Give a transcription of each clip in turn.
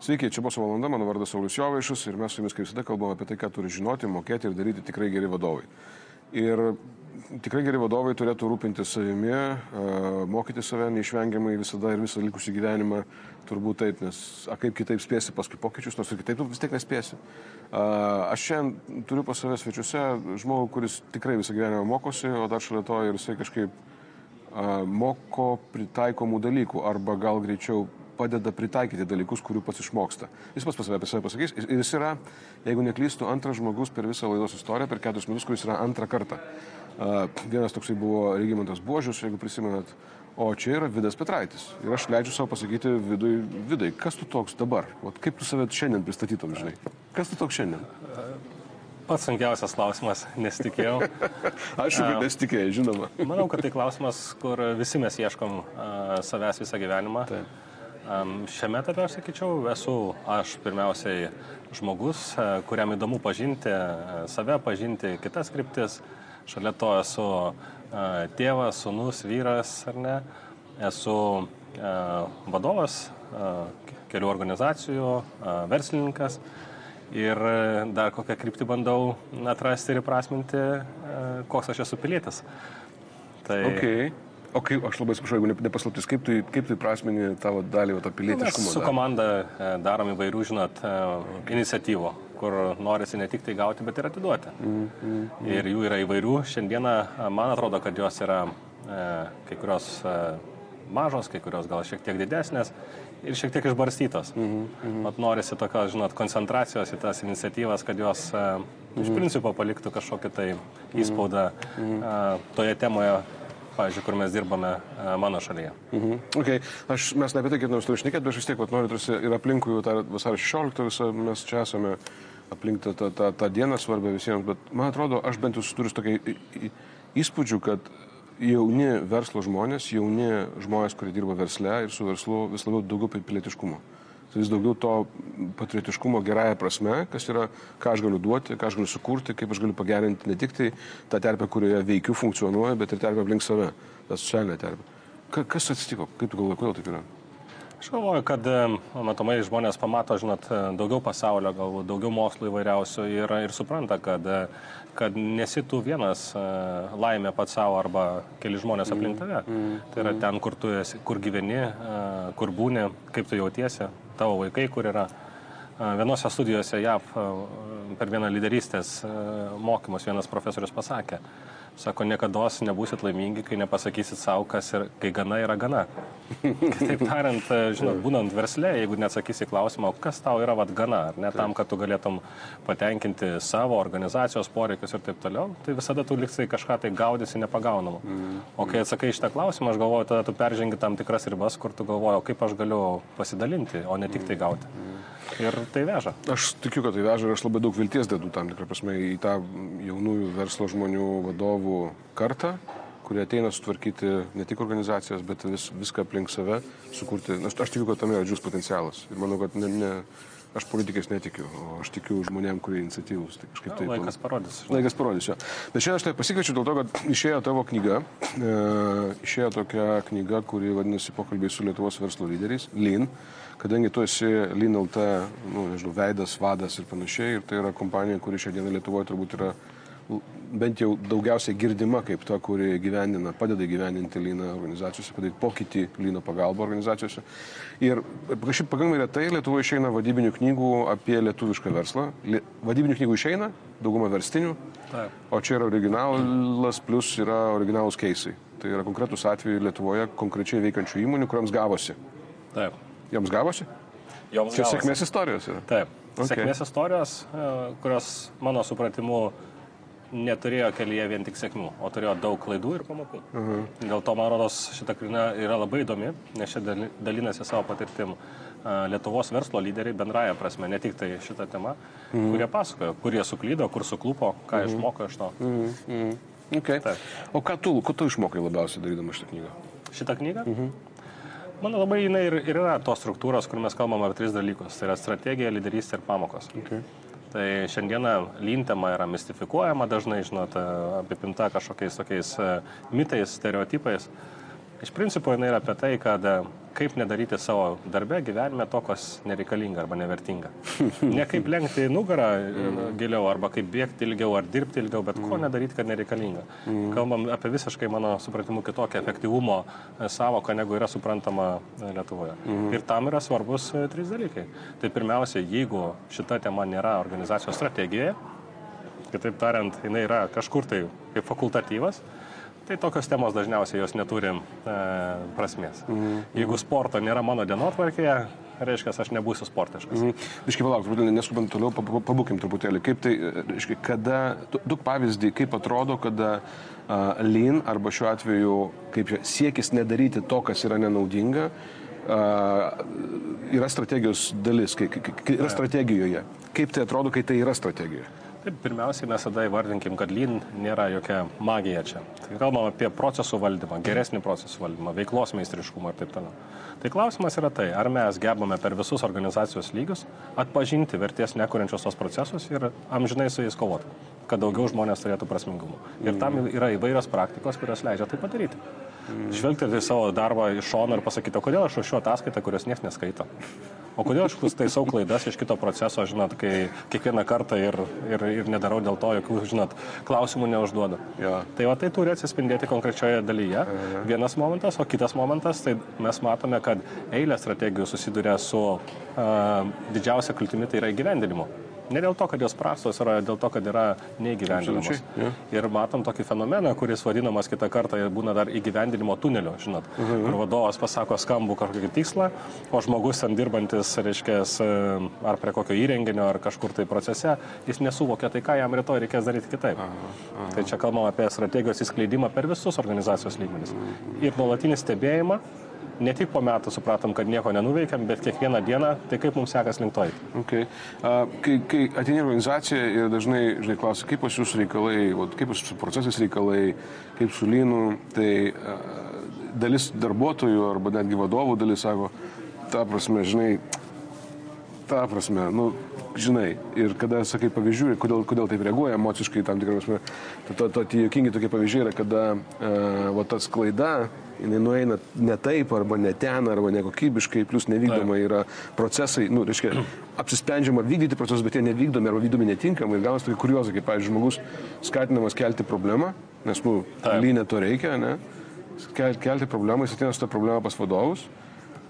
Sveiki, čia buvo valanda, mano vardas Saulis Jovaišus ir mes su jumis kaip visada kalbame apie tai, ką turi žinoti, mokėti ir daryti tikrai geri vadovai. Ir tikrai geri vadovai turėtų rūpinti savimi, mokyti save neišvengiamai visada ir visą likusį gyvenimą, turbūt taip, nes a kaip kitaip spėsi paskui pokyčius, nors ir kitaip tu vis tiek nespėsi. Aš šiandien turiu pas save svečiuose žmogų, kuris tikrai visą gyvenimą mokosi, o dar šalia to ir jisai kažkaip moko pritaikomų dalykų arba gal greičiau padeda pritaikyti dalykus, kurių pats išmoksta. Jis pats pas save apie save pasakys. Ir jis yra, jeigu neklystų, antras žmogus per visą laidos istoriją, per keturis metus, kuris yra antrą kartą. Vienas toksai buvo Regimantas Buožius, jeigu prisimenat. O čia yra Vidas Petraitis. Ir aš leidžiu savo pasakyti Vidui, Vidai, kas tu toks dabar? Vat kaip tu save šiandien pristatytum, žinai? Kas tu toks šiandien? Pats sunkiausias klausimas, nesitikėjau. Aišku, kad nesitikėjai, žinoma. Manau, kad tai klausimas, kur visi mes ieškom savęs visą gyvenimą. Taip. Šiame etape aš sakyčiau, esu aš pirmiausiai žmogus, e, kuriam įdomu pažinti e, save, pažinti kitas kryptis. Šalia to esu e, tėvas, sunus, vyras, ar ne. Esu vadovas kelių organizacijų, verslininkas ir dar kokią kryptį bandau atrasti ir įprasminti, koks aš esu pilietis. Tai... Okay. O kaip, aš labai atsiprašau, jeigu nepaslaptis, kaip tu, kaip tu įprasmini tavo dalį, tą pilietiškumą? Mes su komanda e, darom įvairių, žinot, e, iniciatyvų, kur norisi ne tik tai gauti, bet ir atiduoti. Mm, mm, mm. Ir jų yra įvairių. Šiandieną e, man atrodo, kad jos yra kai kurios mažos, kai kurios gal šiek tiek didesnės ir šiek tiek išbarstytos. Mm -hmm. Mat norisi tokios, žinot, koncentracijos į tas iniciatyvas, kad jos mm -hmm. iš mhm. principo paliktų kažkokią tai įspaudą mm -hmm. toje temoje, pavyzdžiui, kur mes dirbame e, mano šalyje. Mhm. Okay. Aš, mes ne apie tai ketiname šnekėti, bet aš vis tiek vat, noriu tarsi ir aplinkui tą vasario 16 visą mes čia esame aplink tą, tą, tą, tą dieną svarbę visiems, bet man atrodo, aš bent jau turiu tokį įspūdžių, kad jauni verslo žmonės, jauni žmonės, kurie dirba versle ir su verslu vis labiau daugiau pilietiškumo vis daugiau to patriotiškumo gerąją prasme, kas yra, ką aš galiu duoti, ką aš galiu sukurti, kaip aš galiu pagerinti ne tik tai tą terpę, kurioje veikiu, funkcionuoju, bet ir terpę aplink save, tą socialinę terpę. Ka, kas atsitiko? Kaip tu galvoji, kodėl taip yra? Aš galvoju, kad matomai žmonės pamato, žinot, daugiau pasaulio, galbūt daugiau mokslo įvairiausių ir, ir supranta, kad, kad nesi tu vienas laimė pats savo arba keli žmonės aplink tave. Mm, mm, tai yra ten, kur tu esi, kur gyveni, kur būni, kaip tu jautiesi, tavo vaikai, kur yra. Vienose studijose JAV per vieną lyderystės mokymus vienas profesorius pasakė, Sako, niekada nebūsit laimingi, kai nepasakysit savo, kas ir kai gana yra gana. Kitaip tariant, žinot, būnant verslė, jeigu neatsakysi klausimą, kas tau yra vad gana, ar ne tam, kad tu galėtum patenkinti savo organizacijos poreikius ir taip toliau, tai visada tu liksai kažką tai gaudysi nepagaunamą. Mm. O kai atsakai šitą klausimą, aš galvoju, tada tu peržengi tam tikras ribas, kur tu galvoji, kaip aš galiu pasidalinti, o ne tik tai gauti. Mm. Ir tai veža. Aš tikiu, kad tai veža ir aš labai daug vilties dedu tam tikrą prasme į tą jaunųjų verslo žmonių vadovų kartą, kurie ateina sutvarkyti ne tik organizacijas, bet vis, viską aplink save, sukurti. Aš, aš tikiu, kad tame yra džius potencialas. Ir manau, kad ne, ne, aš politikais netikiu, o aš tikiu žmonėm, kurie iniciatyvus. Tai kažkaip taip. Laikas parodys. Laikas parodys, jo. Bet šiandien aš tai pasikviečiu dėl to, kad išėjo tavo knyga. E, išėjo tokia knyga, kuri vadinasi Pokalbiai su Lietuvos verslo lyderiais, LIN kadangi tu esi LinLT, nu, nežinau, veidas, vadas ir panašiai, ir tai yra kompanija, kuri šią dieną Lietuvoje turbūt yra bent jau daugiausiai girdima kaip ta, kuri gyvenina, padeda gyveninti lyną organizacijose, padaryti pokytį lyno pagalbą organizacijose. Ir kažkaip pakankamai retai Lietuvoje išeina vadybinių knygų apie lietuvišką verslą. Vadybinių knygų išeina, dauguma verstinių, Taip. o čia yra originalas, plus yra originalus keisai. Tai yra konkretus atvejai Lietuvoje konkrečiai veikiančių įmonių, kuriams gavosi. Taip. Joms gavosi? Joms Čia gavosi. sėkmės istorijos yra. Taip. Okay. Sėkmės istorijos, e, kurios mano supratimu neturėjo kelyje vien tik sėkmių, o turėjo daug klaidų ir pamokų. Uh mhm. -huh. Dėl to, man rodos, šita knyga yra labai įdomi, nes čia dalinasi savo patirtim e, Lietuvos verslo lyderiai bendraja prasme, ne tik tai šitą temą, uh mhm. -huh. kurie pasakojo, kur jie suklydo, kur suklupo, ką uh mhm. -huh. išmoko iš to. Uh -huh. okay. Taip. O ką tu, ko tu išmokai labiausiai darydama šitą knygą? Šitą knygą? Uh -huh. Mano labai jinai ir, ir yra tos struktūros, kur mes kalbame apie tris dalykus. Tai yra strategija, lyderystė ir pamokos. Okay. Tai šiandieną lintema yra mistifikuojama dažnai, žinot, apipinta kažkokiais tokiais e, mitais, stereotipais. Iš principo jinai yra apie tai, kad e, kaip nedaryti savo darbę, gyvenime to, kas nereikalinga arba nevertinga. Ne kaip lenkti nugarą e, giliau, arba kaip bėgti ilgiau, ar dirbti ilgiau, bet ko nedaryti, kad nereikalinga. Kalbam apie visiškai, mano supratimu, kitokią efektyvumo e, savoką, negu yra suprantama e, Lietuvoje. Ir tam yra svarbus trys dalykai. Tai pirmiausia, jeigu šita tema nėra organizacijos strategijoje, kitaip tariant, jinai yra kažkur tai kaip fakultatyvas, tai tokios temos dažniausiai jos neturi e, prasmės. Mhm. Jeigu sporto nėra mano dienotvarkėje, reiškia, aš nebūsiu sportiškas. Mhm. Iškai palauk, truputėlį neskubant toliau, pabūkim truputėlį. Kaip tai, reiškia, kada, duok pavyzdį, kaip atrodo, kada uh, lean arba šiuo atveju, kaip siekis nedaryti to, kas yra nenaudinga, uh, yra strategijos dalis, kai, kai, kai yra strategijoje. Kaip tai atrodo, kai tai yra strategijoje? Taip, pirmiausiai mes tada įvardinkim, kad lean nėra jokia magija čia. Tai kalbam apie procesų valdymą, geresnį procesų valdymą, veiklos meistriškumą ir taip toliau. Tai klausimas yra tai, ar mes gebame per visus organizacijos lygius atpažinti vertės nekuriančios tos procesus ir amžinai su jais kovoti, kad daugiau žmonės turėtų prasmingumą. Ir tam yra įvairios praktikos, kurios leidžia tai padaryti. Žvelgti į savo darbą iš šono ir pasakyti, kodėl aš rašiau ataskaitą, kurios niekas neskaito. O kodėl aš taisau klaidas iš kito proceso, žinot, kai kiekvieną kartą ir, ir, ir nedarau dėl to, jokių, žinot, klausimų neužduodu. Ja. Tai va tai turi atsispindėti konkrečioje dalyje. Ja. Vienas momentas, o kitas momentas, tai mes matome, kad eilė strategijų susiduria su uh, didžiausia kliūtimi, tai yra įgyvendinimu. Ne dėl to, kad jos prastos yra, dėl to, kad yra neįgyvendinamos. Ja. Ir matom tokį fenomeną, kuris vadinamas kitą kartą būna dar įgyvendinimo tuneliu, žinot, uh mhm. -huh. kur vadovas pasako skambų kažkokį tikslą, o žmogus ten dirbantis, reiškia, ar prie kokio įrenginio, ar kažkur tai procese, jis nesuvokia, tai ką jam rytoj reikės daryti kitaip. Aha, aha. Tai čia kalbam apie strategijos įskleidimą per visus organizacijos lygmenis. Ir nuolatinį stebėjimą ne tik po metų supratom, kad nieko nenuveikėm, bet kiekvieną dieną, tai kaip mums sekas link to. Okay. Uh, kai, kai ateini organizacija ir dažnai, žinai, klausia, kaip pas jūsų reikalai, kaip jūsų procesais reikalai, kaip su lynu, tai uh, dalis darbuotojų arba netgi vadovų dalis sako, ta prasme, žinai, ta prasme, nu, žinai, ir kada sakai pavyzdžių, kodėl, kodėl taip reaguoja emociškai tam tikrą prasme, to, to, to tie jokingi tokie pavyzdžiai yra, kada uh, va, tas klaida, jinai nueina ne taip, arba ne ten, arba nekokybiškai, plus nevykdoma yra procesai, nu, reiškia, apsisprendžiama vykdyti procesus, bet jie nevykdomi arba vykdomi netinkamai ir gaunasi tokie kuriozai, kaip, pavyzdžiui, žmogus skatinamas kelti problemą, nes, nu, lynė to reikia, ne, kelti problemą, jis ateina su tą problemą pas vadovus,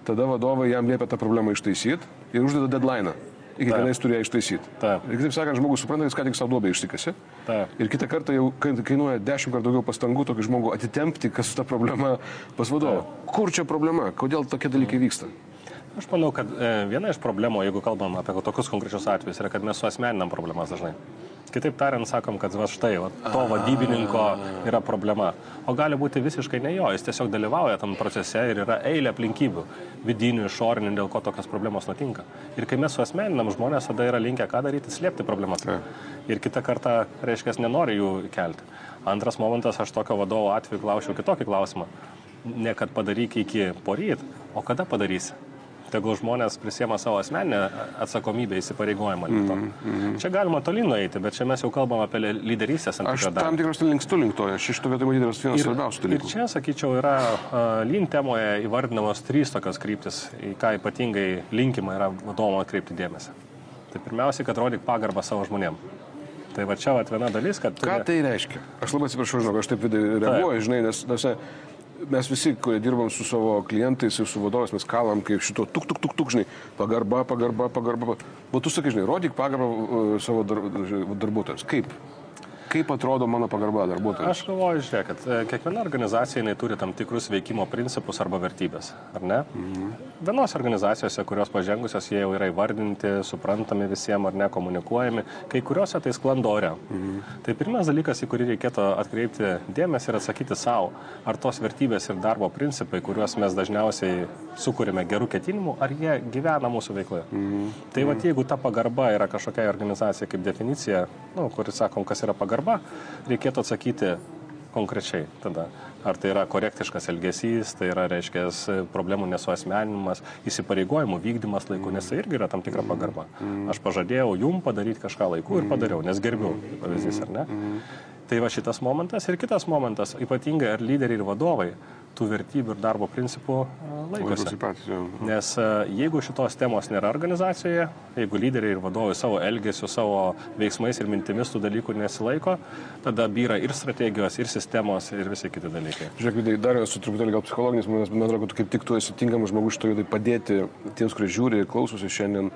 tada vadovai jam liepia tą problemą ištaisyti ir uždeda deadline iki kada jis turėjo ištaisyti. Taip. Ir kitaip sakant, žmogus supranta, kad jis ką tik savo duobę išsikasi. Taip. Ir kitą kartą jau kainuoja dešimt kartų daugiau pastangų tokį žmogų atitempti, kas su ta problema pas vadovą. Kur čia problema? Kodėl tokie dalykai vyksta? Aš manau, kad e, viena iš problemų, jeigu kalbam apie tokius konkrečius atvejus, yra, kad mes suasmeninam problemas dažnai. Kitaip tariant, sakom, kad va štai, va, to vadybininko yra problema. O gali būti visiškai ne jo, jis tiesiog dalyvauja tam procese ir yra eilė aplinkybių, vidinių, išorinių, dėl ko tokios problemos nutinka. Ir kai mes suasmeninam žmonės, tada yra linkę ką daryti, slėpti problemas. Ja. Ir kitą kartą, reiškia, nenori jų kelti. Antras momentas, aš tokio vadovo atveju klausiau kitokį klausimą. Ne kad padaryk iki poryt, o kada padarysi tegul žmonės prisiema savo asmeninę atsakomybę įsipareigojimą. Mm -hmm. Čia galima toli nueiti, bet čia mes jau kalbam apie lyderystės ant Aš tam tikras linkstu link to, aš iš to vietoj matyti vienas svarbiausių dalykų. Ir čia, sakyčiau, yra uh, lin temoje įvardinamos trys tokios kryptis, į ką ypatingai linkima yra vadovom atkreipti dėmesį. Tai pirmiausia, kad rodyk pagarbą savo žmonėm. Tai va čia va viena dalis, kad... Ką turi... tai reiškia? Aš labai atsiprašau, žinau, aš taip reaguoju, žinai, nes, nes mes visi, kurie dirbam su savo klientais ir su vadovais, mes kalam kaip šito tuk, tuk, tuk, tuk, žinai, pagarba, pagarba, pagarba. O tu sakai, žinai, rodyk pagarbą uh, savo dar, darbuotojams. Kaip? Kaip atrodo mano pagarba darbuotojams? Aš galvoju, žiūrėk, kad e, kiekviena organizacija turi tam tikrus veikimo principus arba vertybės, ar ne? Mhm. Vienose organizacijose, kurios pažengusios, jie jau yra įvardinti, suprantami visiems ar ne, komunikuojami, kai kuriuose tai sklando ore. Mhm. Tai pirmas dalykas, į kurį reikėtų atkreipti dėmesį ir atsakyti savo, ar tos vertybės ir darbo principai, kuriuos mes dažniausiai sukūrėme gerų ketinimų, ar jie gyvena mūsų veikloje. Mhm. Tai va, jeigu ta pagarba yra kažkokia organizacija kaip definicija, nu, kuris sakom, kas yra pagarba, pagarba, reikėtų atsakyti konkrečiai tada. Ar tai yra korektiškas elgesys, tai yra, reiškia, problemų nesuasmeninimas, įsipareigojimų vykdymas laiku, nes tai irgi yra tam tikra pagarba. Aš pažadėjau jum padaryti kažką laiku ir padariau, nes gerbiu, pavyzdys, ar ne? Tai va šitas momentas ir kitas momentas, ypatingai ar lyderiai ir vadovai tų vertybių ir darbo principų laikosi. Laikosi. Nes e, jeigu šitos temos nėra organizacijoje, jeigu lyderiai ir vadovai savo elgesiu, savo veiksmais ir mintimis tų dalykų nesilaiko, tada byra ir strategijos, ir sistemos, ir visi kiti dalykai. Žiūrėk, Vidai, dar esu truputėlį gal psichologinis, man man atrodo, kad kaip tik tu esi tinkamas žmogus šitoje vietoje padėti tiems, kurie žiūri ir klausosi šiandien,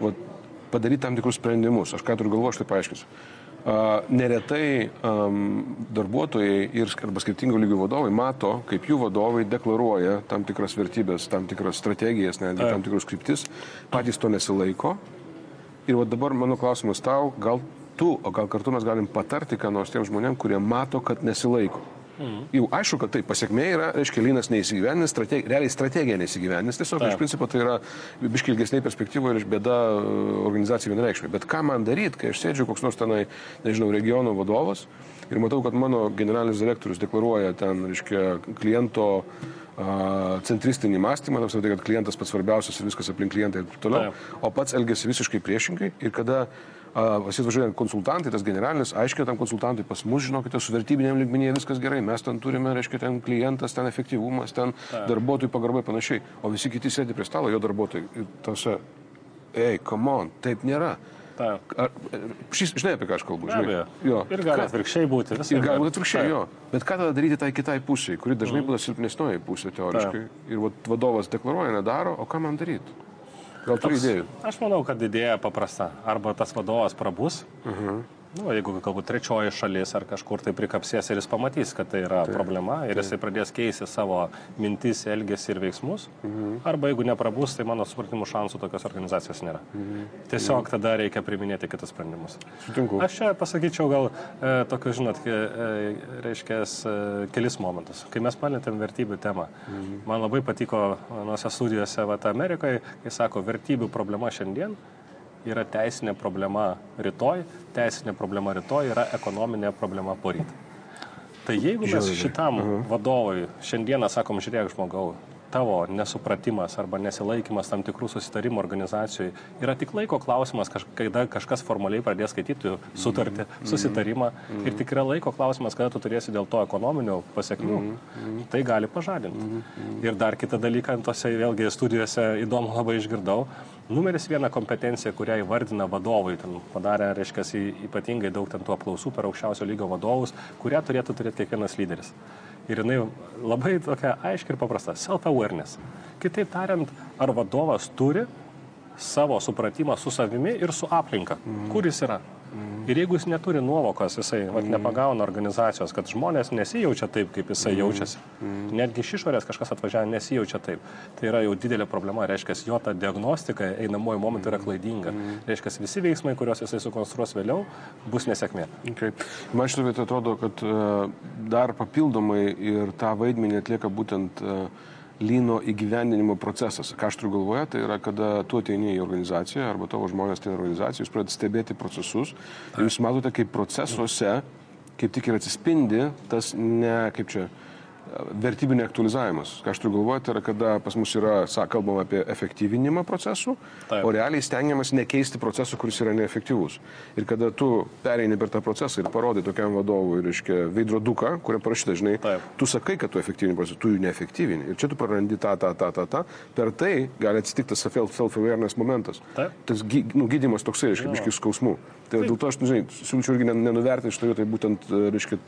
vat, padaryti tam tikrus sprendimus. Aš ką turiu galvo, aš tai paaiškinsiu. Neretai darbuotojai ir arba skirtingų lygių vadovai mato, kaip jų vadovai deklaruoja tam tikras vertybės, tam tikras strategijas, netgi tam tikrus kryptis, patys to nesilaiko. Ir dabar mano klausimas tau, gal tu, o gal kartu mes galim patarti, ką nors tiem žmonėm, kurie mato, kad nesilaiko. Mhm. Jau aišku, kad tai pasiekmė yra, reiškia, lynas neįsigyveninis, strateg, realiai strategija neįsigyveninis, tiesiog Taip. iš principo tai yra biškai ilgesnė perspektyva ir bėda e, organizacijai vienareikšmiai. Bet ką man daryti, kai aš sėdžiu koks nors tenai, nežinau, regiono vadovas ir matau, kad mano generalinis direktorius deklaruoja ten, reiškia, kliento centristinį mąstymą, nors tai, kad klientas pats svarbiausias ir viskas aplink klientą ir taip toliau, o pats elgesi visiškai priešingai ir kada pas jis važiuoja konsultantai, tas generalinis, aiškiai tam konsultantui, pas mus, žinokite, su vertybinėm lygmenyje viskas gerai, mes ten turime, reiškia, ten klientas, ten efektyvumas, ten darbuotojų pagarbai panašiai, o visi kiti sėdi prie stalo, jo darbuotojai, ir tose, ei, come on, taip nėra. Ar, šis, žinai, apie ką aš kalbu, žinai. Jo. Ir gali atvirkščiai būti. Ir gali. galbūt atvirkščiai, jo. Bet ką tada daryti tai kitai pusiai, kuri dažnai būna silpnesnioji pusė teoriškai. Ir vat, vadovas deklaruoja, nedaro, o ką man daryti? Gal turi idėjų? Aš manau, kad idėja paprasta. Arba tas vadovas prabus, uh -huh. Nu, jeigu galbūt trečioji šalis ar kažkur tai prikapsės ir jis pamatys, kad tai yra tai, problema ir jisai pradės keisti savo mintis, elgesį ir veiksmus. -huh. Arba jeigu neprabus, tai mano supratimu šansų tokios organizacijos nėra. -huh. Tiesiog tada reikia priminėti kitus sprendimus. Sutinku. Aš čia pasakyčiau gal e, tokius, žinot, e, reiškia, e, kelis momentus. Kai mes palėtėm vertybių temą, mm. man labai patiko nuose studijose vat, Amerikoje, kai sako, vertybių problema šiandien yra teisinė problema rytoj, teisinė problema rytoj yra ekonominė problema poryt. Tai jeigu mes Žiauriai. šitam -huh. vadovui šiandieną sakom, žiūrėk žmogau, tavo nesupratimas arba nesilaikimas tam tikrų susitarimų organizacijai yra tik laiko klausimas, kaž, kada kažkas formaliai pradės skaityti sutartį, susitarimą ir tik yra laiko klausimas, kada tu turėsi dėl to ekonominių pasiekmių, tai gali pažadinti. Ir dar kitą dalyką, tose vėlgi studijose įdomu labai išgirdau, numeris viena kompetencija, kurią įvardina vadovai, ten padarė, reiškia, ypatingai daug ten tų apklausų per aukščiausio lygio vadovus, kurią turėtų turėti kiekvienas lyderis. Ir jinai labai tokia aiški ir paprasta - self-awareness. Kitaip tariant, ar vadovas turi savo supratimą su savimi ir su aplinka, mm. kur jis yra. Mm. Ir jeigu jis neturi nuovokos, jisai mm. vat, nepagauna organizacijos, kad žmonės nesijaučia taip, kaip jisai mm. jaučiasi. Mm. Netgi iš išorės kažkas atvažiavę nesijaučia taip. Tai yra jau didelė problema, reiškia, jo ta diagnostika einamojo momentu yra klaidinga. Mm. Reiškia, visi veiksmai, kuriuos jisai sukonstruos vėliau, bus nesėkmė. Okay. Man šitą vietą atrodo, kad uh, dar papildomai ir tą vaidmenį atlieka būtent uh, lyno įgyvendinimo procesas. Ką aš turiu galvoje, tai yra, kada tu ateini į organizaciją arba tavo žmonės ateina į organizaciją, jūs pradedate stebėti procesus ir jūs matote, kaip procesuose, kaip tik ir atsispindi tas ne, kaip čia, vertybinė aktualizavimas. Ką aš turiu galvoje, tai yra, kada pas mus yra, sa, kalbama apie efektyvinimą procesų, Taip. o realiai stengiamas nekeisti procesų, kuris yra neefektyvus. Ir kada tu pereini per tą procesą ir parodai tokiam vadovui, reiškia, veidroduką, kurio parašyta, žinai, Taip. tu sakai, kad tu efektyvini procesą, tu jų neefektyvini. Ir čia tu prarandi tą, tą, tą, tą, tą. Per tai gali atsitikti self-awareness momentas. Taip. Tas nu, gydimas toksai, reiškia, biškis skausmų. Tai dėl to aš, žinai, siūlyčiau irgi nen- nenuvertinti šitoje vietoje būtent, e, reiškia,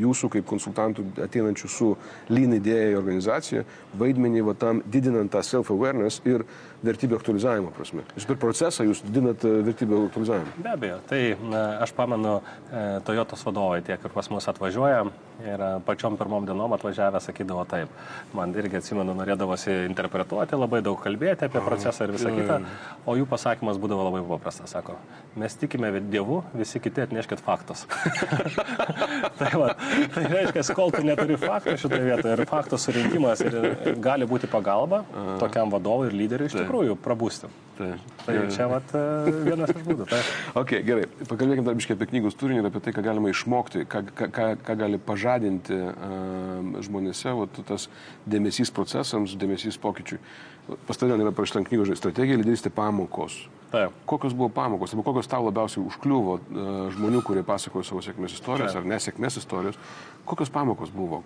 jūsų kaip konsultantų ateinančių su lean idėja į organizaciją, vaidmenį va tam didinant tą self-awareness ir vertybių aktualizavimo prasme. Jūs per procesą jūs didinat e, vertybių aktualizavimą. Be abejo, tai na, aš pamenu, e, Toyotos vadovai tiek ir pas mus atvažiuoja ir e, pačiom pirmom dienom atvažiavę sakydavo taip. Man irgi atsimenu, norėdavosi interpretuoti, labai daug kalbėti apie procesą ir visą kitą, o jų pasakymas būdavo labai paprastas. Sako, mes tikime Dievu, visi kiti atneškit faktus. tai, va, tai reiškia, kol tu neturi faktų šitoje vietoje ir faktų surinkimas ir gali būti pagalba tokiam vadovui ir lyderiui iš tikrųjų prabūsti. Tai. Tai čia vat, e, vienas iš būdų. Tai. Ok, gerai. Pakalbėkime dar biškai apie knygos turinį ir apie tai, ką galima išmokti, ką, ką, ką, gali pažadinti uh, žmonėse, vat, tas dėmesys procesams, dėmesys pokyčiui. Pas tave yra parašyta knygos strategija, lyderystė pamokos. Taip. Kokios buvo pamokos, arba kokios tau labiausiai užkliuvo uh, žmonių, kurie pasakojo savo sėkmės istorijas Taip. ar nesėkmės istorijos, kokios pamokos buvo,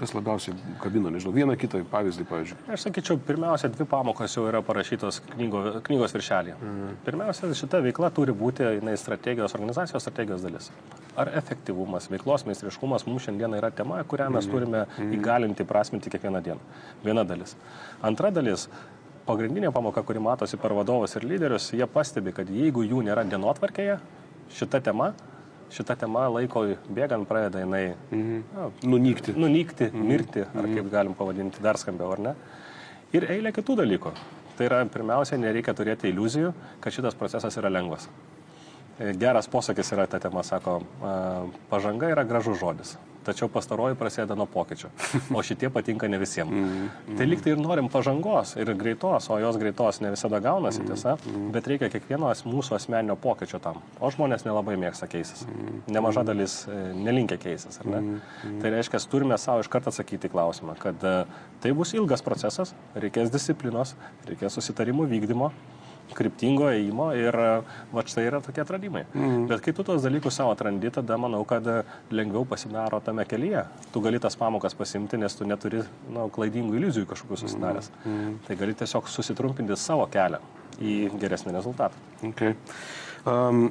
kas labiausiai kabino, nežinau, vieną kitą pavyzdį, pavyzdžiui. Aš sakyčiau, pirmiausia, dvi pamokos jau yra parašytos knygo, knygos viršelėje. Mhm. Pirmiausia, šita veikla turi būti jinai, strategijos, organizacijos strategijos dalis. Ar efektyvumas, veiklos meistriškumas mums šiandien yra tema, kurią mes turime įgalinti, prasminti kiekvieną dieną. Viena dalis. Antra dalis pagrindinė pamoka, kuri matosi per vadovus ir lyderius, jie pastebi, kad jeigu jų nėra dienotvarkėje, šita tema, šita tema laiko bėgant pradeda jinai Mhm. Nunykti. nunykti, mirti, ar kaip galim pavadinti, dar skambiau, ar ne? Ir eilė kitų dalykų. Tai yra, pirmiausia, nereikia turėti iliuzijų, kad šitas procesas yra lengvas. E, Geras posakis yra ta tema, sako, a, pažanga yra gražus žodis, tačiau pastaroji prasideda nuo pokyčio, o šitie patinka ne visiems. Tai lyg tai ir norim pažangos ir greitos, o jos greitos ne visada gaunasi, tiesa, bet reikia kiekvieno mūsų asmeninio pokyčio tam. O žmonės nelabai mėgsta keisis. Nemaža dalis e, nelinkia keisis, ar ne? Tai reiškia, turime savo iš karto atsakyti klausimą, kad e, tai bus ilgas procesas, reikės disciplinos, reikės susitarimų vykdymo, kryptingo ėjimo ir e, va štai yra tokie atradimai. Mm. Bet kai tu tos dalykus savo atrandi, tada manau, kad e, lengviau pasidaro tame kelyje. Tu gali tas pamokas pasimti, nes tu neturi nu, klaidingų iliuzijų kažkokių susidaręs. Mm. Tai gali tiesiog susitrumpinti savo kelią į geresnį rezultatą. Okay. Um,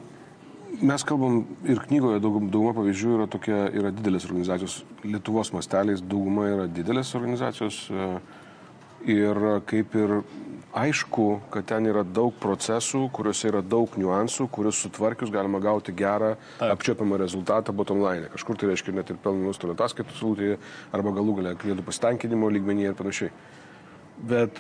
mes kalbam ir knygoje daugum, dauguma pavyzdžių yra tokie, yra didelės organizacijos, Lietuvos masteliais dauguma yra didelės organizacijos e, ir kaip ir aišku, kad ten yra daug procesų, kuriuose yra daug niuansų, kuriuos sutvarkius galima gauti gerą Taip. apčiopiamą rezultatą bottom line. Kažkur tai reiškia net ir pelno nuostolio ataskaitų sulūtėje arba galų galia klientų pasitenkinimo lygmenyje ir panašiai. Bet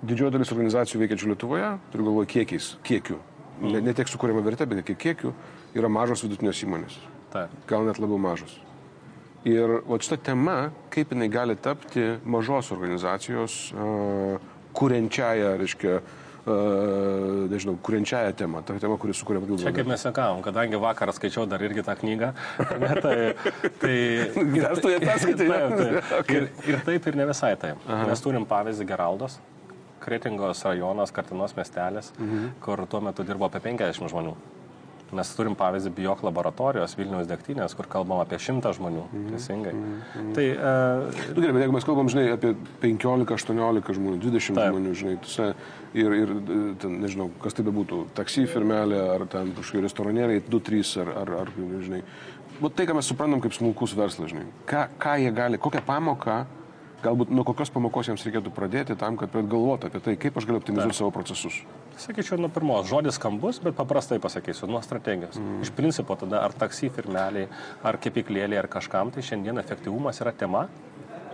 didžioji dalis organizacijų veikiančių Lietuvoje, turiu galvoje kiekiais, kiekių, ne, ne tiek sukūrėma vertė, bet kiek kiekių, yra mažos vidutinės įmonės. Taip. Gal net labiau mažos. Ir o šita tema, kaip jinai gali tapti mažos organizacijos kuriančiaja, reiškia, nežinau, kuriančiaja tema, ta tema, kuri sukuria Čia papildomą. kaip mes sekavom, kadangi vakar skaičiau dar irgi tą knygą, ne, tai... tai Dar tu ją perskaitai, ne? Taip, taip. Ir, ir taip ir ne visai taip. Aha. Mes turim pavyzdį Geraldos, Kretingos rajonas, Kartinos miestelis, mhm. kur tuo metu dirbo apie 50 žmonių. Mes turim pavyzdį Bijok laboratorijos Vilniaus degtinės, kur kalbam apie 100 žmonių. Mhm. Teisingai. Mhm. Tai e, Nu, gerai, bet jeigu mes kalbam, žinai, apie 15-18 žmonių, 20 Taip. žmonių, žinai, tuose, ir, ir ten, nežinau, kas tai bebūtų, taksi firmelė, ar ten kažkokie restoranieriai, 2-3, ar, ar, ar, žinai, bet tai, ką mes suprantam kaip smulkus verslas, žinai, ką, ką jie gali, kokią pamoką, galbūt nuo kokios pamokos jiems reikėtų pradėti tam, kad galvoti apie tai, kaip aš galiu optimizuoti savo procesus. Sakyčiau, nuo pirmos žodis skambus, bet paprastai pasakysiu, nuo strategijos. Mm. Iš principo tada ar taksi firmeliai, ar kepiklėliai, ar kažkam, tai šiandien efektyvumas yra tema,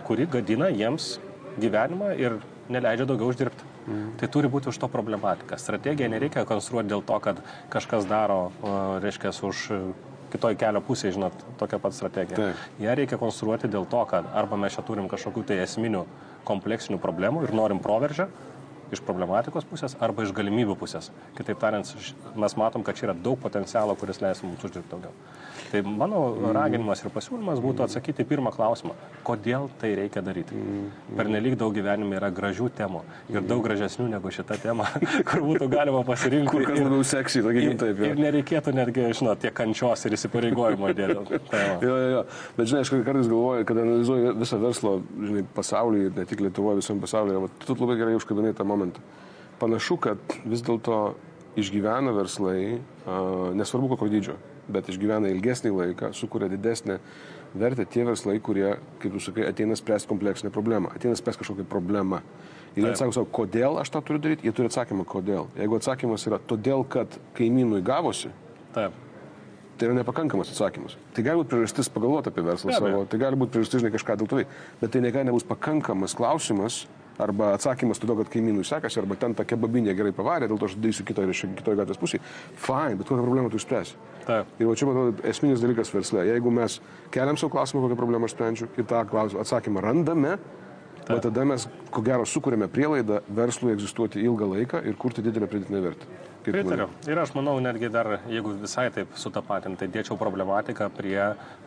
kuri gadina jiems gyvenimą ir neleidžia daugiau uždirbti. Mm. Tai turi būti už to problematika. Strategiją nereikia konstruoti dėl to, kad kažkas daro, reiškia, už kitoj kelio pusėje, žinot, tokia pat strategija. Taip. Ja reikia konstruoti dėl to, kad arba mes čia turim kažkokių tai esminių kompleksinių problemų ir norim proveržę, iš problematikos pusės arba iš galimybių pusės. Kitaip tariant, mes matom, kad čia yra daug potencialo, kuris leis mums uždirbti daugiau. Tai mano raginimas ir pasiūlymas būtų atsakyti pirmą klausimą, kodėl tai reikia daryti. Per nelik daug gyvenime yra gražių temų ir daug gražesnių negu šita tema, kur būtų galima pasirinkti. Kur kas ir- labiau seksy, sakykime ir, taip. jo. ir nereikėtų netgi, žinot, tiek kančios ir įsipareigojimo va. Jo, jo, jo. Bet žinai, aš kartais galvoju, kad analizuoju visą verslo, žinai, pasaulį ir ne tik Lietuvoje, visam pasaulyje, tu labai gerai užkabinai tą momentą. Panašu, kad vis dėlto išgyvena verslai, nesvarbu kokio dydžio, bet išgyvena ilgesnį laiką, sukuria didesnę vertę tie verslai, kurie, kaip tu sakai, ateina spręsti kompleksinę problemą, ateina spręsti kažkokią problemą. Ir jie Taip. atsako savo, kodėl aš tą turiu daryti, jie turi atsakymą, kodėl. Jeigu atsakymas yra todėl, kad kaimynui gavosi, Taip. Tai yra nepakankamas atsakymas. Tai gali būti priežastis pagalvoti apie verslą abejo. savo, tai gali būti priežastis, žinai, kažką dėl to veikti. Bet tai negali nebus pakankamas klausimas arba atsakymas todėl, kad kaimynui sekasi, arba ten ta kebabinė gerai pavarė, dėl to aš darysiu kitoje gatvės pusėje. Fine, bet kokią problemą tu išspręsi. Ir va čia, manau, esminis dalykas versle. Jeigu mes keliam savo klausimą, kokią problemą aš sprendžiu, ir tą klausimą, atsakymą randame, Bet tada mes, ko gero, sukūrėme prielaidą verslui egzistuoti ilgą laiką ir kurti didelę pridėtinę vertę. Pritariu. Ir aš manau, netgi dar, jeigu visai taip sutapatinti, tai dėčiau problematiką prie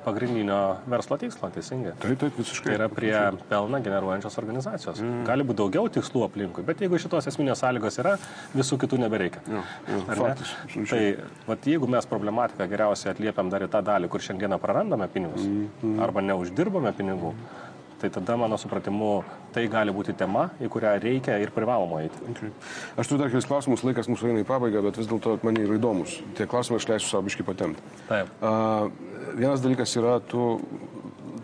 pagrindinio verslo tikslo, teisingai. Taip, taip, visiškai. Tai yra prie pelną generuojančios organizacijos. Mm. Gali būti daugiau tikslų aplinkui, bet jeigu šitos esminės sąlygos yra, visų kitų nebereikia. Jo, jo, faktas, tai vat, jeigu mes problematiką geriausiai atliepiam dar į tą dalį, kur šiandieną prarandame pinigus mm. Mm. arba neuždirbame pinigų, mm tai tada mano supratimu tai gali būti tema, į kurią reikia ir privaloma eiti. Okay. Aš turiu dar kelis klausimus, laikas mūsų eina į pabaigą, bet vis dėlto man yra įdomus. Tie klausimai aš leisiu savo biškai patemti. Taip. Uh, vienas dalykas yra, tu,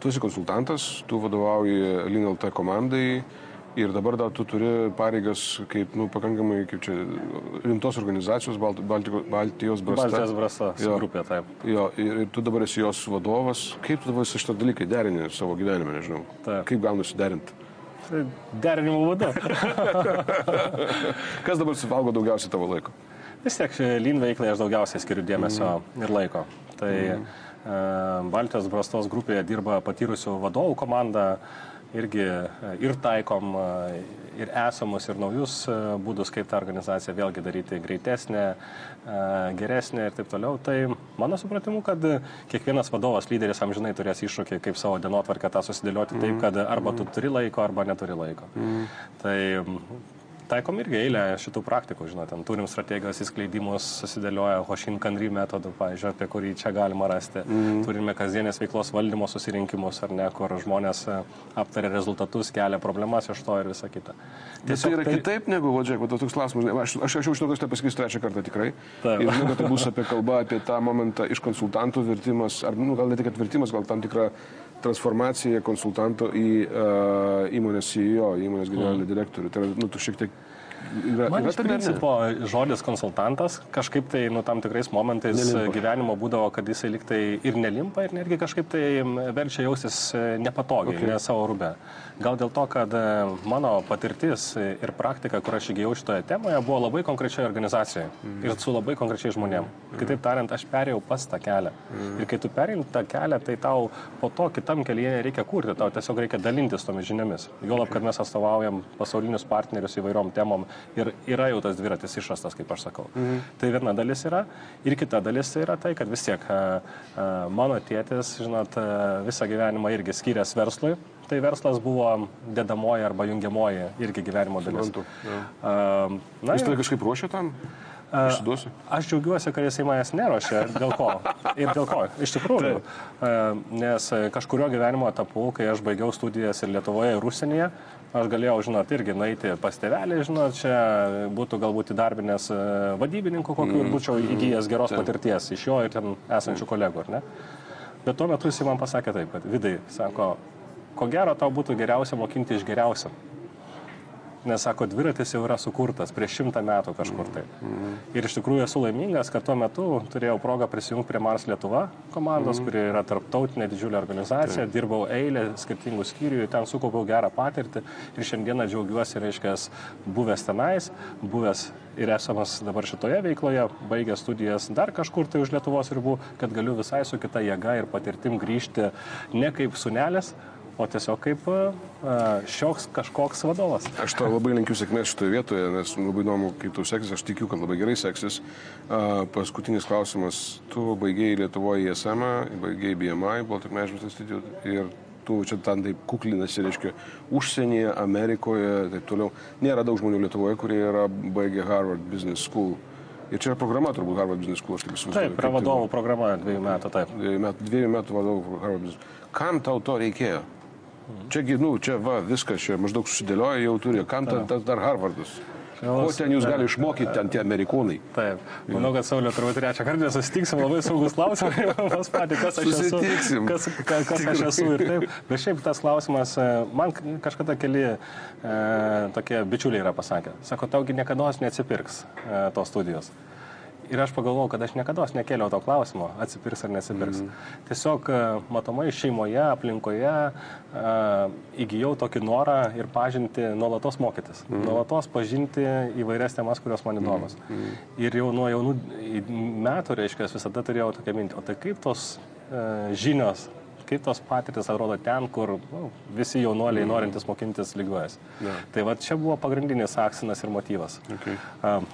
tu esi konsultantas, tu vadovauji LinLT komandai. Uh, Ir dabar dar tu turi pareigas kaip, nu, pakankamai, kaip čia, rimtos organizacijos Balt, Baltiko, Baltijos brasta. Baltijos brasta, jo, grupė, taip. Jo, ir, ir tu dabar esi jos vadovas. Kaip tu dabar šitą dalyką derini savo gyvenime, nežinau. Taip. Kaip gaunasi derinti? Tai derinimo būdu. Kas dabar suvalgo daugiausiai tavo laiko? Vis tiek lin veiklai aš daugiausiai skiriu dėmesio mm. ir laiko. Tai mm. Baltijos brastos grupėje dirba patyrusių vadovų komanda. Uh, irgi e, ir taikom e, ir esamus, ir naujus e, būdus, kaip tą organizaciją vėlgi daryti greitesnę, geresnę ir taip toliau. Tai mano supratimu, kad kiekvienas vadovas, lyderis amžinai turės iššūkį, kaip savo dienotvarkę tą susidėlioti taip, kad arba tu turi laiko, arba neturi laiko. Mm. Tai taikom irgi eilę šitų praktikų, žinot, ten turim strategijos įskleidimus, susidėlioja Hoshin Kanry metodų, pavyzdžiui, apie kurį čia galima rasti. Mm. Turime kasdienės veiklos valdymo susirinkimus, ar ne, kur žmonės e, aptarė rezultatus, kelia problemas iš to ir visa kita. Tiesiog tai yra tai... kitaip negu, Vodžiai, va, toks klausimas, aš, aš, aš jau žinau, kad tai pasakysiu trečią kartą tikrai. Taip. Ir žinau, kad tai bus apie kalbą, apie tą momentą iš konsultantų virtimas, ar, nu, gal ne tik atvirtimas, gal tam tikra transformacija konsultanto į uh, įmonės CEO, įmonės generalinį mm. direktorių. Tai yra, nu, tu šiek tiek Yra, Man yra iš principo žodis konsultantas kažkaip tai, nu, tam tikrais momentais nelimpa. gyvenimo būdavo, kad jisai liktai ir nelimpa, ir netgi kažkaip tai verčia jausis e, nepatogiai, okay. ne savo rubę. Gal dėl to, kad e, mano patirtis ir praktika, kur aš įgyjau šitoje temoje, buvo labai konkrečioje organizacijoje mm. ir su labai konkrečiai žmonėm. Mm. Kitaip tariant, aš perėjau pas tą kelią. Mm. Ir kai tu perėjai tą kelią, tai tau po to kitam kelyje nereikia kurti, tau tiesiog reikia dalintis tomis žiniomis. Juolab, kad mes atstovaujam pasaulinius partnerius įvairiom temom ir yra jau tas dviratis išrastas, kaip aš sakau. Mm. Tai viena dalis yra. Ir kita dalis yra tai, kad vis tiek mano tėtis, žinot, visą gyvenimą irgi skyręs verslui tai verslas buvo dedamoji arba jungiamoji irgi gyvenimo dalis. Suprantu. Uh, na, Jūs tai kažkaip ruošia tam? Išduosiu. Aš džiaugiuosi, kad jisai manęs neruošia. Dėl ko? Ir dėl ko? Iš tikrųjų. Nes kažkurio gyvenimo etapu, kai aš baigiau studijas ir Lietuvoje, ir užsienyje, aš galėjau, žinot, irgi nueiti pas tevelį, žinot, čia būtų galbūt įdarbinęs vadybininkų kokių ir mm. būčiau įgyjęs geros patirties iš jo ir ten esančių kolegų, ar ne? Bet tuo metu jisai man pasakė taip, kad vidai, sako, ko gero tau būtų geriausia mokinti iš geriausio. Nes, sako, dviratis jau yra sukurtas prieš šimtą metų kažkur tai. Ir iš tikrųjų esu laimingas, kad tuo metu turėjau progą prisijungti prie Mars Lietuva komandos, mm. kuri yra tarptautinė didžiulė organizacija. Taip. Dirbau eilę skirtingų skyrių, ten sukaupiau gerą patirtį ir šiandieną džiaugiuosi, reiškia, buvęs tenais, buvęs ir esamas dabar šitoje veikloje, baigęs studijas dar kažkur tai už Lietuvos ribų, kad galiu visai su kita jėga ir patirtim grįžti ne kaip sunelis, o tiesiog kaip šioks kažkoks vadovas. Aš tau labai linkiu sėkmės šitoje vietoje, nes labai įdomu, kaip tau seksis, aš tikiu, kad labai gerai seksis. Paskutinis klausimas, tu baigėjai Lietuvoje ISM, baigėjai BMI, Baltic Management Institute ir tu čia ten taip kuklinasi, reiškia, užsienyje, Amerikoje taip toliau. Nėra daug žmonių Lietuvoje, kurie yra baigę Harvard Business School. Ir čia yra programa turbūt Harvard Business School, aš kaip įsivaizduoju. Taip, yra vadovų programa dviejų metų, taip. Dviejų metų, dviejų metų vadovų Harvard Business. Kam tau to reikėjo? Čiagi, nu, čia va, viskas čia maždaug susidėlioja, jau turi. Kam ten tas dar Harvardas? Ko ten jūs gali išmokyti, ten tie amerikonai? Taip. Manau, kad Saulė turbūt trečią kartą susitiksim, labai saugus klausimai, pas patį, kas aš esu. Kas, kas, kas aš esu ir taip. Bet šiaip tas klausimas, e, man kažkada keli e, tokie bičiuliai yra pasakę. Sako, taugi niekada neatsipirks e, tos studijos. Ir aš pagalvojau, kad aš niekada nekėliau to klausimo, atsipirks ar nesipirks. Mm. Tiesiog e, matomai šeimoje, aplinkoje uh, įgyjau tokį norą ir pažinti, nuolatos mokytis, mm. nuolatos pažinti įvairias temas, kurios man įdomus. Mm. Ir jau nuo jaunų metų, reiškia, visada turėjau tokią mintį, o tai kaip tos uh, žinios kaip tos patirtis atrodo ten, kur nu, visi jaunuoliai mm. norintys mokintis lygiuojas. Yeah. Tai va čia buvo pagrindinis akcinas ir motyvas. Okay.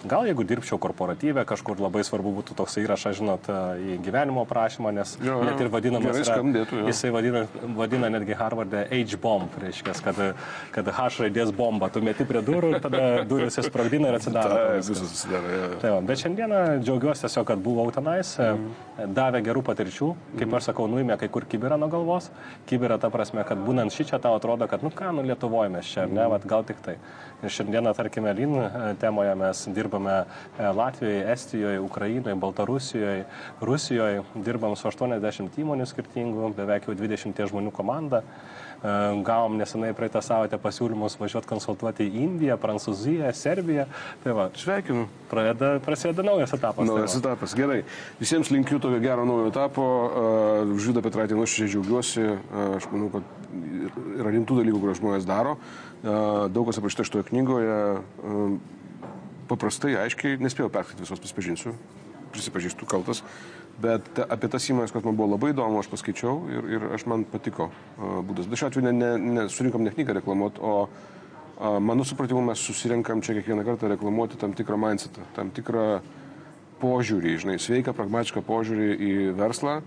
Gal jeigu dirbčiau korporatyvę, kažkur labai svarbu būtų toks įrašas, žinot, į gyvenimo prašymą, nes jo, jo. net ir vadinamas, yra, skambėtų, jisai vadina, vadina netgi Harvard'e H-bomb, reiškia, kad, kad H raidės bomba, tu meti prie durų ir tada durys įsprogdina ir atsidaro. Ja. Tai, va, bet šiandieną džiaugiuosi tiesiog, kad buvau tenais, mm. davė gerų patirčių, kaip mm. aš sakau, nuėmė kai kur kibirą nuo galvos. Kibirą ta prasme, kad būnant šį čia tau atrodo, kad, nu ką, nu Lietuvoje mes čia, ne, vat, gal tik tai. Ir šiandieną, tarkime, LIN e, temoje mes dirbame e, Latvijoje, Estijoje, Ukrainoje, Baltarusijoje, Rusijoje, dirbam su 80 įmonių skirtingų, beveik jau 20 žmonių komanda. E, gavom nesenai praeitą savaitę pasiūlymus važiuoti konsultuoti į Indiją, Prancūziją, Serbiją. Tai va, sveikinu. Pradeda, prasideda naujas etapas. Naujas tai etapas. Gerai. Visiems linkiu tokio gero naujo etapo. Uh, Žyda Petraitė, nuoširdžiai džiaugiuosi. Uh, aš manau, kad yra rimtų dalykų, kuriuos žmonės daro. Uh, daug kas aprašyta šitoje knygoje. Uh, paprastai, aiškiai, nespėjau perskaityti visos, pasipažinsiu. Prisipažįstu kaltas. Bet apie tas įmonės, kas man buvo labai įdomu, aš paskaičiau ir, ir aš man patiko uh, būdas. Bet šiuo atveju ne, ne, ne, surinkam ne knygą reklamuoti, o uh, mano supratimu mes susirinkam čia kiekvieną kartą reklamuoti tam tikrą mindsetą, tam tikrą požiūrį, žinai, sveiką, pragmatišką požiūrį į verslą.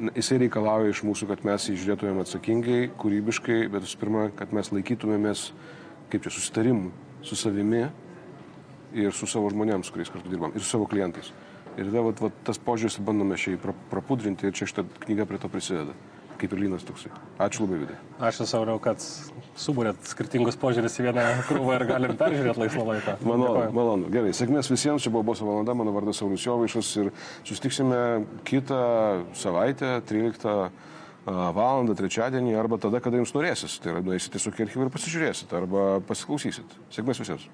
Jisai reikalauja iš mūsų, kad mes jį žiūrėtumėm atsakingai, kūrybiškai, bet visų pirma, kad mes laikytumėmės, kaip čia, susitarimų su savimi ir su savo žmonėms, kuriais kartu dirbam, ir su savo klientais. Ir tada vat, vat, tas požiūris bandome šiai prapudrinti ir čia šitą knygą prie to prisideda. Kaip ir lynas toksai. Ačiū labai, Vidai. Ačiū Sauriau, kad subūrėt skirtingus požiūris į vieną krūvą ir galim peržiūrėti laisvą laiką. Malonu, malonu. Gerai, sėkmės visiems, čia buvo Boso valanda, mano vardas Saulis Jovaišas ir sustiksime kitą savaitę, 13 valandą trečiadienį arba tada, kada jums norėsis. Tai yra, nuėsite su archyvą ir pasižiūrėsit arba pasiklausysit. Sėkmės visiems.